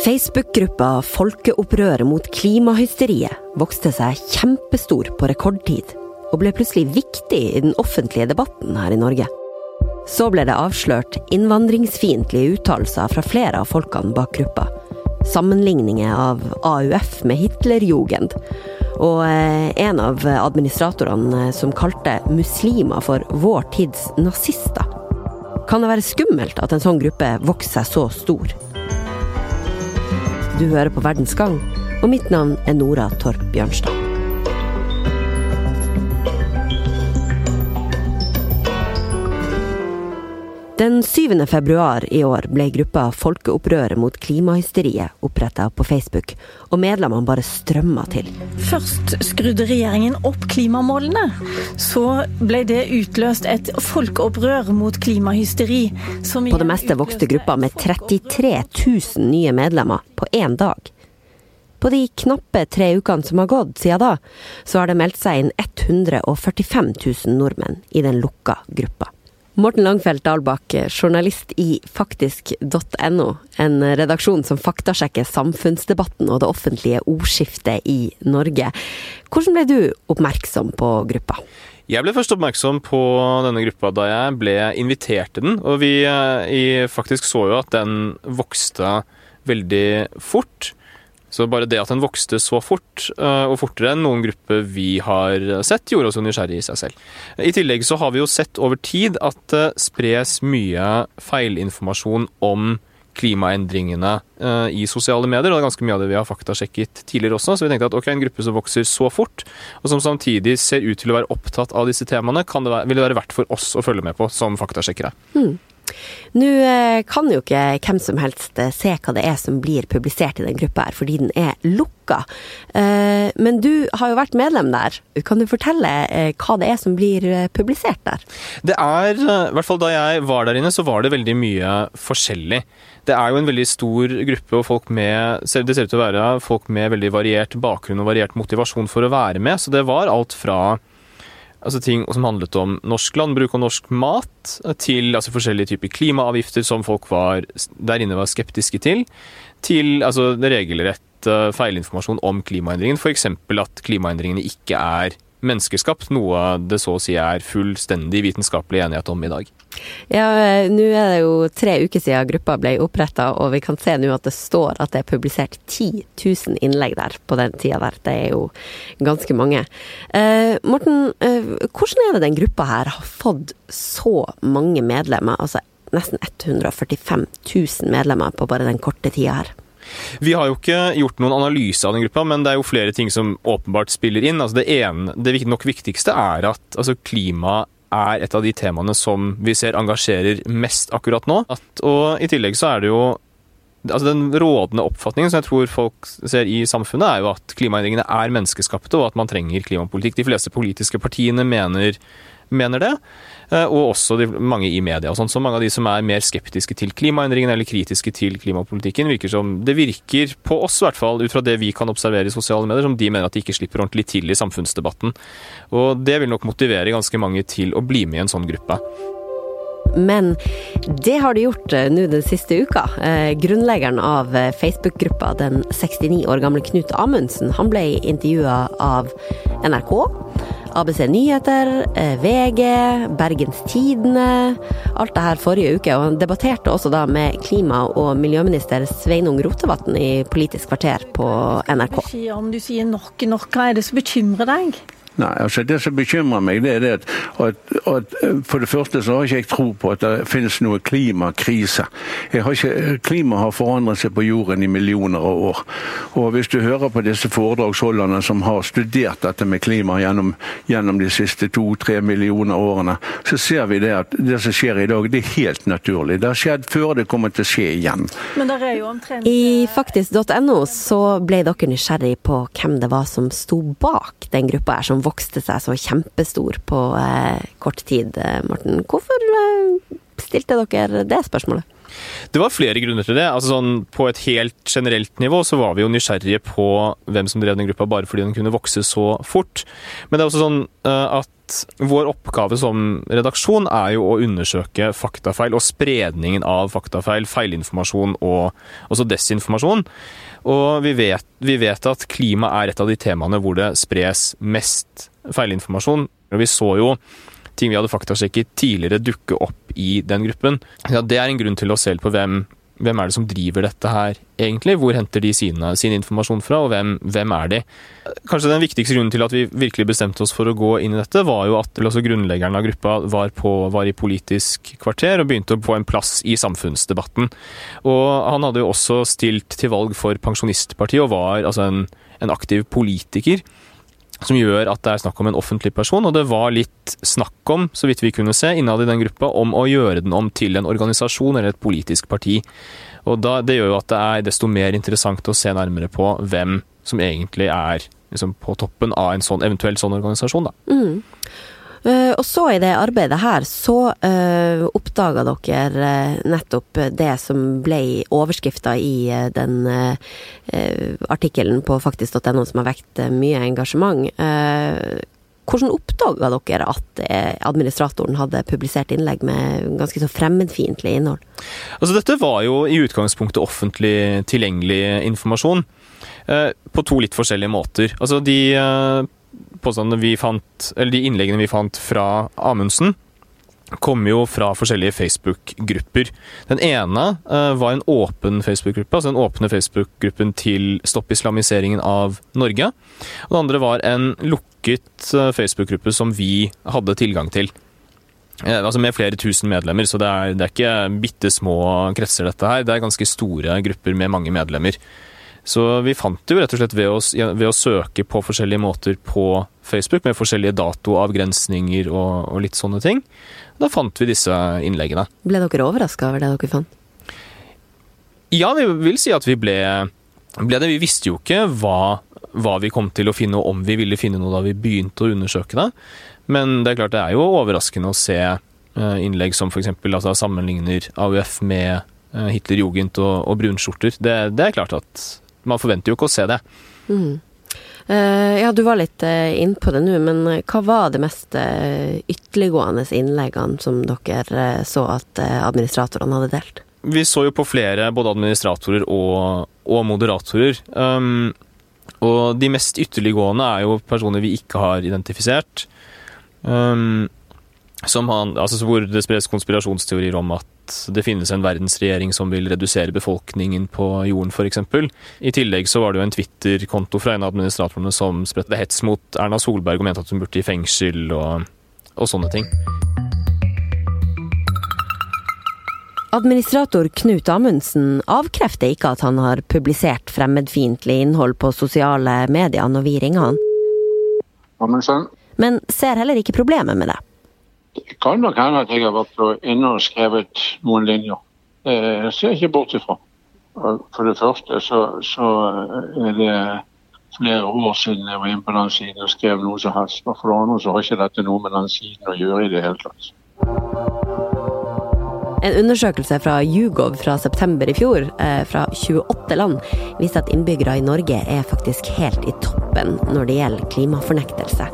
Facebook-gruppa Folkeopprøret mot klimahysteriet vokste seg kjempestor på rekordtid, og ble plutselig viktig i den offentlige debatten her i Norge. Så ble det avslørt innvandringsfiendtlige uttalelser fra flere av folkene bak gruppa. Sammenligninger av AUF med Hitlerjugend. Og eh, en av administratorene som kalte muslimer for vår tids nazister. Kan det være skummelt at en sånn gruppe vokser seg så stor? Du hører på Verdens gang, og mitt navn er Nora Torp Bjørnstad. Den 7. februar i år ble gruppa Folkeopprøret mot klimahysteriet oppretta på Facebook, og medlemmene bare strømma til. Først skrudde regjeringen opp klimamålene. Så ble det utløst et folkeopprør mot klimahysteri. på det meste vokste gruppa med 33 000 nye medlemmer på én dag. På de knappe tre ukene som har gått siden da, så har det meldt seg inn 145 000 nordmenn i den lukka gruppa. Morten Langfeldt Dahlbakk, journalist i faktisk.no, en redaksjon som faktasjekker samfunnsdebatten og det offentlige ordskiftet i Norge. Hvordan ble du oppmerksom på gruppa? Jeg ble først oppmerksom på denne gruppa da jeg ble invitert til den. Og vi eh, faktisk så jo at den vokste veldig fort. Så bare det at den vokste så fort, eh, og fortere enn noen grupper vi har sett, gjorde oss jo nysgjerrig i seg selv. I tillegg så har vi jo sett over tid at det spres mye feilinformasjon om klimaendringene eh, i sosiale medier. og Det er ganske mye av det vi har faktasjekket tidligere også. Så vi tenkte at ok, en gruppe som vokser så fort, og som samtidig ser ut til å være opptatt av disse temaene, det være, vil det være verdt for oss å følge med på som faktasjekkere. Mm. Nå eh, kan jo ikke hvem som helst eh, se hva det er som blir publisert i den gruppa her, fordi den er lukka. Eh, men du har jo vært medlem der. Kan du fortelle hva det er som blir publisert der? Det er, i hvert fall da jeg var der inne, så var det veldig mye forskjellig. Det er jo en veldig stor gruppe og folk med Det ser ut til å være folk med veldig variert bakgrunn og variert motivasjon for å være med. Så det var alt fra altså ting som handlet om norsk landbruk og norsk mat, til altså forskjellige typer klimaavgifter som folk var, der inne var skeptiske til, til altså regelrett uh, feilinformasjon om klimaendringen. F.eks. at klimaendringene ikke er menneskeskapt, noe det så å si er fullstendig vitenskapelig enighet om i dag. Ja, nå er det jo tre uker siden gruppa ble oppretta, og vi kan se nå at det står at det er publisert 10 000 innlegg der på den tida der. Det er jo ganske mange. Eh, Morten, eh, hvordan er det den gruppa her har fått så mange medlemmer? Altså nesten 145 000 medlemmer på bare den korte tida her. Vi har jo ikke gjort noen analyse av den gruppa, men det er jo flere ting som åpenbart spiller inn. Altså det, ene, det nok viktigste er at altså klima er et av de temaene som vi ser engasjerer mest akkurat nå. At, og i tillegg så er det jo altså Den rådende oppfatningen som jeg tror folk ser i samfunnet, er jo at klimaendringene er menneskeskapte, og at man trenger klimapolitikk. De fleste politiske partiene mener, mener det. Eh, og også de, mange i media og sånn. Så mange av de som er mer skeptiske til klimaendringene eller kritiske til klimapolitikken, virker som Det virker på oss, i hvert fall ut fra det vi kan observere i sosiale medier, som de mener at de ikke slipper ordentlig til i samfunnsdebatten. Og det vil nok motivere ganske mange til å bli med i en sånn gruppe. Men det har de gjort eh, nå den siste uka. Eh, grunnleggeren av Facebook-gruppa, den 69 år gamle Knut Amundsen, han ble intervjua av NRK. ABC Nyheter, eh, VG, Bergens Tidende. Alt det her forrige uke. Og han debatterte også da med klima- og miljøminister Sveinung Rotevatn i Politisk kvarter på NRK. Om du sier nok nok, hva er det som bekymrer deg? Nei, altså Det som bekymrer meg, det er det at, at, at, for det første så har ikke jeg tro på at det finnes noe klimakrise. Har ikke, klima har forandret seg på jorden i millioner av år. Og Hvis du hører på disse foredragsholderne som har studert dette med klima gjennom, gjennom de siste to-tre millioner årene, så ser vi det at det som skjer i dag, det er helt naturlig. Det har skjedd før, det kommer til å skje igjen. Men det er jo omtrent... I faktisk.no så ble dere nysgjerrig på hvem det var som sto bak den gruppa her, som vokste seg så kjempestor på eh, kort tid, eh, Morten. Hvorfor eh, stilte dere det spørsmålet? Det var flere grunner til det. Altså sånn, på et helt generelt nivå så var vi jo nysgjerrige på hvem som drev den gruppa bare fordi den kunne vokse så fort. Men det er også sånn uh, at vår oppgave som redaksjon er jo å undersøke faktafeil og spredningen av faktafeil, feilinformasjon og også desinformasjon. Og vi vet, vi vet at klima er et av de temaene hvor det spres mest feilinformasjon. Og vi så jo ting vi hadde faktasjekket tidligere dukke opp i den gruppen. Ja, det er en grunn til å se på hvem hvem er det som driver dette her, egentlig? Hvor henter de sine, sin informasjon fra, og hvem, hvem, er de? Kanskje den viktigste grunnen til at vi virkelig bestemte oss for å gå inn i dette, var jo at altså grunnleggeren av gruppa var, på, var, i Politisk kvarter og begynte å få en plass i samfunnsdebatten. Og han hadde jo også stilt til valg for Pensjonistpartiet og var altså en, en aktiv politiker som gjør at det er snakk om en offentlig person, og det var litt snakk om, så vidt vi kunne se, innad i den gruppa, om å gjøre den om til en organisasjon eller et politisk parti. Og da, Det gjør jo at det er desto mer interessant å se nærmere på hvem som egentlig er liksom, på toppen av en sånn, eventuell sånn organisasjon. da. Mm. Uh, og så i det arbeidet her, så uh, eh, oppdaga dere uh, nettopp det som ble overskrifta i uh, den artikkelen på faktisk.no som har vekt mye engasjement. hvordan oppdaga dere at administratoren hadde publisert innlegg med ganske så fremmedfiendtlig innhold? Altså Dette var jo i utgangspunktet offentlig tilgjengelig informasjon. På to litt forskjellige måter. Altså de påstandene vi fant, eller de innleggene vi fant fra Amundsen, kom jo fra forskjellige Facebook-grupper. Den ene uh, var en åpen Facebook-gruppe, altså den åpne Facebook-gruppen til Stopp islamiseringen av Norge. Og den andre var en lukket uh, Facebook-gruppe som vi hadde tilgang til. Uh, altså Med flere tusen medlemmer, så det er, det er ikke bitte små kretser, dette her. Det er ganske store grupper med mange medlemmer. Så vi fant det jo rett og slett ved å, ved å, søke på forskjellige måter på Facebook, med forskjellige datoavgrensninger og, og litt sånne ting. Da fant vi disse innleggene. Ble dere overraska over det dere fant? Ja, vi vil si at vi ble, ble det. Vi visste jo ikke hva, hva, vi kom til å finne, og om vi ville finne noe da vi begynte å undersøke det. Men det er klart det er jo overraskende å se eh, innlegg som f.eks. Altså, sammenligner AUF med eh, Hitler, Jugend og, og brunskjorter. Det, det er klart at man forventer jo ikke å se det. Mm. Uh, ja, du var litt uh, inn på det nå, men uh, hva var det mest ytterliggående innleggene som dere så at administratorene hadde delt? Vi så jo på flere, både administratorer og, og moderatorer. Um, og de mest ytterliggående er jo personer vi ikke har identifisert. Um, han, altså hvor det spres konspirasjonsteorier om at det finnes en verdensregjering som vil redusere befolkningen på jorden, f.eks. I tillegg så var det jo en Twitter-konto fra en av administratorene som spredte hets mot Erna Solberg og mente at hun burde i fengsel og, og sånne ting. Administrator Knut Amundsen avkrefter ikke at han har publisert fremmedfiendtlig innhold på sosiale medier når vi ringer han. Amundsen. Men ser heller ikke problemet med det. Det kan nok hende at jeg har vært inne og skrevet noen linjer. Det ser jeg ikke bort ifra. For det første så, så, er det flere år siden jeg var inne på den siden og skrev noe som helst. Og for det andre så har ikke dette noe med den siden å gjøre i det hele tatt. En undersøkelse fra Yougov fra september i fjor, eh, fra 28 land, viste at innbyggere i Norge er faktisk helt i toppen når det gjelder klimafornektelse.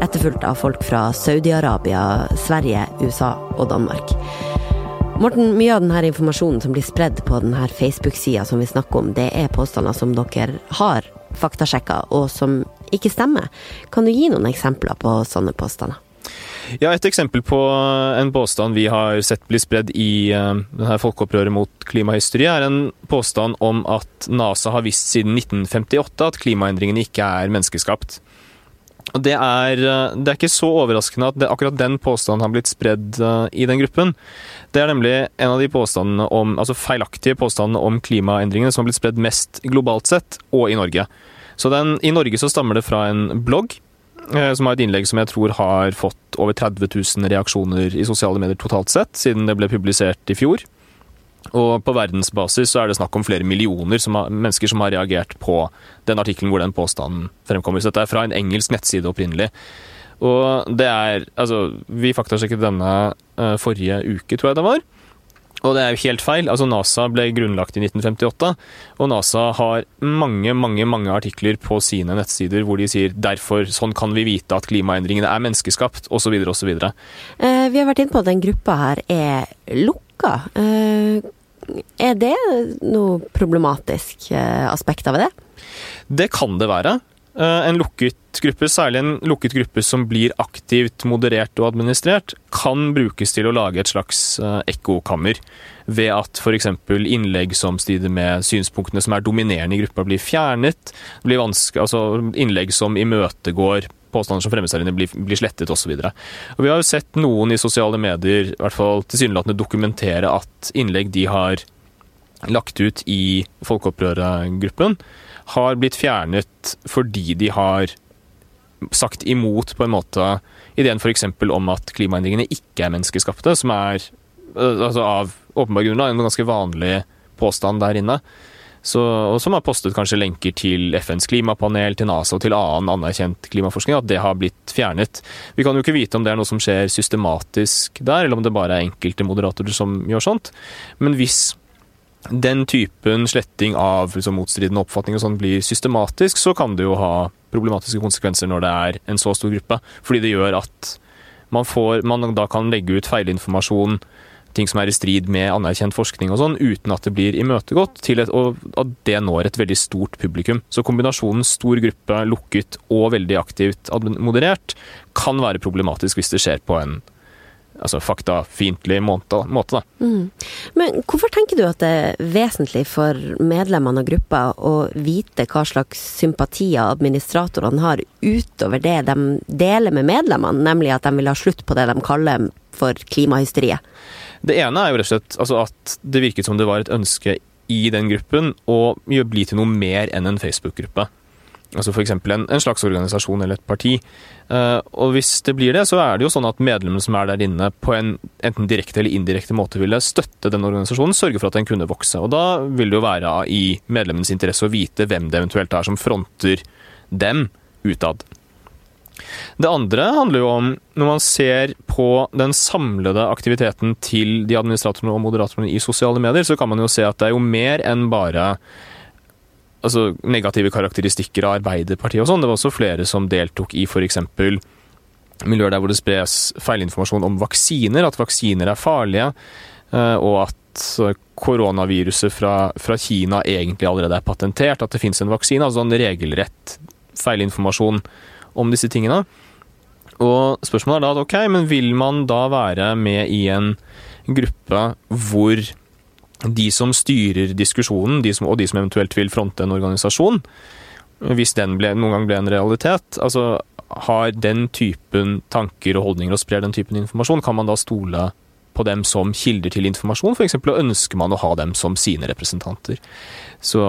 Etterfulgt av folk fra Saudi-Arabia, Sverige, USA og Danmark. Morten, mye av denne informasjonen som blir spredd på denne Facebook-sida som vi snakker om, det er påstander som dere har faktasjekka, og som ikke stemmer. Kan du gi noen eksempler på sånne påstander? Ja, Et eksempel på en påstand vi har sett bli spredd i uh, denne folkeopprøret mot klimahysteri, er en påstand om at NASA har visst siden 1958 at klimaendringene ikke er menneskeskapt. Det er, eh, det er ikke så overraskende at det, akkurat den påstanden har blitt spredd uh, i den gruppen. Det er nemlig en av de påstandene om, altså feilaktige påstandene om klimaendringene som har blitt spredd mest globalt sett, og i Norge. Så den, I Norge så stammer det fra en blogg Eh, som har et innlegg som jeg tror har fått over 30 000 reaksjoner i sosiale medier totalt sett, siden det ble publisert i fjor. Og på verdensbasis så er det snakk om flere millioner som har, mennesker som har reagert på den artikkelen hvor den påstanden fremkommer. Så dette er fra en engelsk nettside opprinnelig. Og det er Altså, vi faktasjekket denne uh, forrige uke, tror jeg det var. Og det er jo helt feil. Altså NASA ble grunnlagt i 1958, og NASA har mange mange, mange artikler på sine nettsider hvor de sier derfor sånn kan vi vite at klimaendringene er menneskeskapt, osv. osv. Eh, vi har vært inne på at den gruppa her er lukka. Eh, er det noe problematisk eh, aspekt av det? Det kan det være. Eh, en lukket gruppe, særlig en lukket gruppe som blir aktivt moderert og administrert, kan brukes til å lage et slags eh, ekkokammer. Ved at f.eks. innlegg som strider med synspunktene som er dominerende i gruppa, blir fjernet. Blir altså innlegg som imøtegår påstander som fremmes her inne, blir, blir slettet osv. Vi har jo sett noen i sosiale medier i hvert fall tilsynelatende dokumentere at innlegg de har lagt ut i Folkeopprøret-gruppen, har blitt fjernet fordi de har sagt imot på en måte ideen f.eks. om at klimaendringene ikke er menneskeskapte, som er øh, altså av åpenbar grunn en ganske vanlig påstand der inne. Så, og som har postet kanskje lenker til FNs klimapanel, til NASA og til annen anerkjent klimaforskning, at det har blitt fjernet. Vi kan jo ikke vite om det er noe som skjer systematisk der, eller om det bare er enkelte moderatorer som gjør sånt. Men hvis den typen sletting av liksom, motstridende oppfatninger sånn blir systematisk, så kan det jo ha problematiske konsekvenser når det er en så stor gruppe. Fordi det gjør at man, får, man da kan legge ut feilinformasjon, ting som er i strid med anerkjent forskning og sånn, uten at det blir imøtegått, til et, og at det når et veldig stort publikum. Så kombinasjonen stor gruppe, lukket og veldig aktivt moderert kan være problematisk hvis det skjer på en altså faktafiendtlig måte. måte mm. Men hvorfor tenker du at det er vesentlig for medlemmene av gruppa å vite hva slags sympatier administratorene har, utover det de deler med medlemmene, nemlig at de vil ha slutt på det de kaller for klimahysteriet? Det ene er jo rett og slett altså at det virket som det var et ønske i den gruppen å bli til noe mer enn en Facebook-gruppe. Altså f.eks. En, en slags organisasjon eller et parti. Uh, og hvis det blir det, så er det jo sånn at medlemmene som er der inne på en enten direkte eller indirekte måte ville støtte den organisasjonen, sørge for at den kunne vokse. Og da vil det jo være i medlemmenes interesse å vite hvem det eventuelt er som fronter dem utad. Det andre handler jo om, når man ser på den samlede aktiviteten til de administratorene og moderatorene i sosiale medier, så kan man jo se at det er jo mer enn bare altså, negative karakteristikker av Arbeiderpartiet og sånn. Det var også flere som deltok i f.eks. miljøer der hvor det spres feilinformasjon om vaksiner, at vaksiner er farlige, eh, og at eh, koronaviruset fra, fra Kina egentlig allerede er patentert, at det fins en vaksine. Altså en regelrett feilinformasjon om disse tingene. Og spørsmålet er da ok, men vil man da være med i en gruppe hvor de som styrer diskusjonen, de som, og de som eventuelt vil fronte en organisasjon, hvis den ble, noen gang ble en realitet, altså har den typen tanker og holdninger og sprer den typen informasjon, kan man da stole på dem som kilder til informasjon, f.eks., og ønsker man å ha dem som sine representanter. Så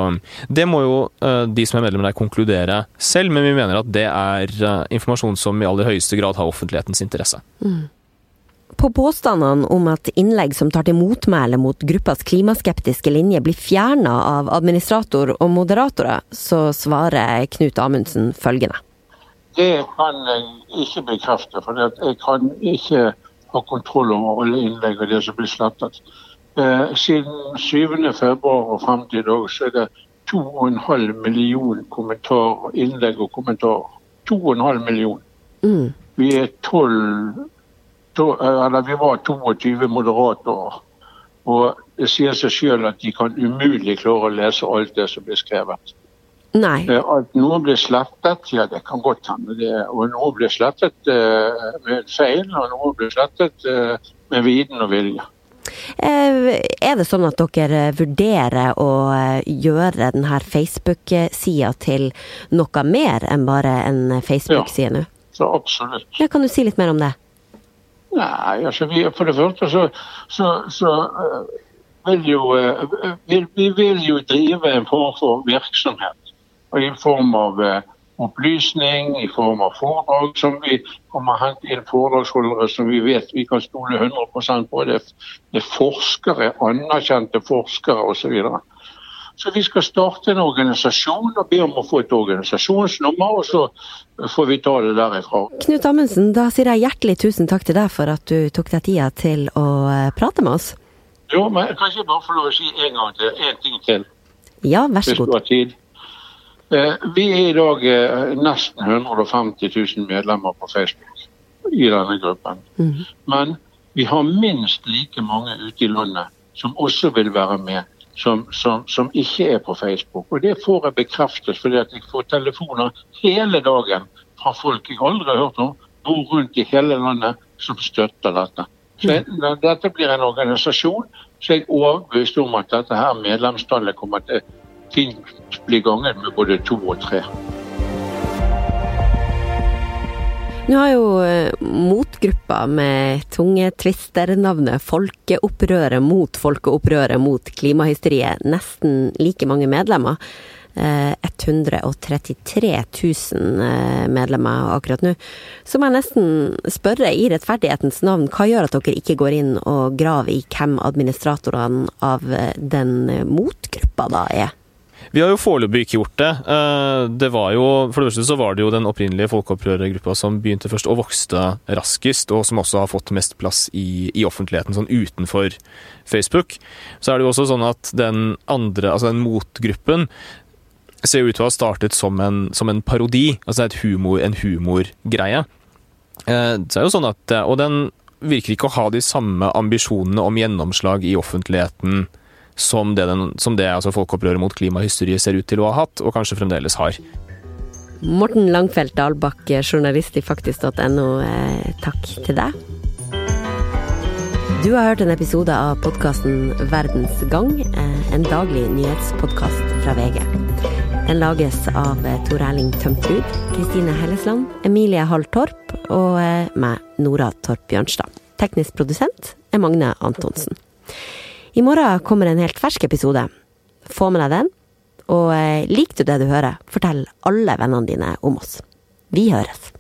det må jo uh, de som er medlemmer der konkludere selv, men vi mener at det er uh, informasjon som i aller høyeste grad har offentlighetens interesse. Mm. På påstandene om at innlegg som tar til motmæle mot gruppas klimaskeptiske linje blir fjerna av administrator og moderatorer, så svarer Knut Amundsen følgende. Det kan jeg ikke bekrefte, for jeg kan ikke ha kontroll over alle innlegg og det som blir slettet. Eh, siden 7.2 og frem til i dag så er det 2,5 million kommentarer, innlegg og kommentarer. 2,5 million. Mm. Vi er 12 eller vi var 22 moderatorer. Og det sier seg selv at de kan umulig klare å lese alt det som blir skrevet. Nei. Eh, at noe blir slettet, ja det kan godt hende. Og noe blir slettet uh, med feil, og noe blir slettet uh, med viten og vilje. Er det sånn at dere vurderer å gjøre denne Facebook-sida til noe mer enn bare en Facebook-side nå? Ja, så absolutt. Ja, kan du si litt mer om det? Nei, altså vi, for det første så, så, så uh, vil jo uh, vi, vi, vil jo drive en form for virksomhet. Og I form av uh, opplysning, i form av foredrag som vi kommer å hente inn foredragsholdere som vi vet vi kan stole 100% på. Det, det er forskere, anerkjente forskere osv. Så, så vi skal starte en organisasjon og be om å få et organisasjonsnummer, og så får vi ta det derifra. Knut Amundsen, da sier jeg hjertelig tusen takk til deg for at du tok deg tida til å eh, prate med oss. Jo, men kan ikke bare få lov å si en gang til, en ting til, Ja, vær så god. Eh, Vi er i dag eh, nesten 150 000 medlemmer på Facebook i denne gruppen. Mhm. Men vi har minst like mange ute i landet som også vil være med, som, som, som ikke er på Facebook. Og det får jeg bekreftet fordi jeg får telefoner hele dagen fra folk jeg aldri har hørt om, bor rundt i hele landet, som støtter dette. Så jeg, dette blir en organisasjon, så jeg er overbevist om at dette her medlemstallet kommer til fint bli ganget med både to og tre. Nå har jo eh, motgruppa med tunge twister navnet Folkeopprøret mot folkeopprøret mot klimahysteriet nesten like mange medlemmer. Eh, 133 000 eh, medlemmer akkurat nå. Så må jeg nesten spørre, i rettferdighetens navn, hva gjør at dere ikke går inn og graver i hvem administratorene av eh, den eh, motgruppa da er? Vi har jo foreløpig ikke gjort det. Eh, Det var jo, For det første så var det jo den opprinnelige folkeopprørergruppa som begynte først og vokste raskest, og som også har fått mest plass i, i offentligheten, sånn utenfor Facebook. Så er det jo også sånn at den andre, altså den motgruppen, ser ut til å ha startet som en, som en parodi, altså et humor, en humorgreie. Eh, Så er det jo sånn at, Og den virker ikke å ha de samme ambisjonene om gjennomslag i offentligheten som det, den, som det altså folkeopprøret mot klimahysteriet ser ut til å ha hatt, og kanskje fremdeles har. Morten Langfelt Dalbakk, journalist i faktisk.no, eh, takk til deg. Du har hørt en episode av podkasten Verdens gang, eh, en daglig nyhetspodkast fra VG. Den lages av eh, Tor Erling Tømtrud, Kristine Hellesland, Emilie Hall Torp og meg, Nora Torp Bjørnstad. Teknisk produsent er Magne Antonsen. I morgen kommer en helt fersk episode. Få med deg den. Og eh, liker du det du hører, fortell alle vennene dine om oss. Vi høres.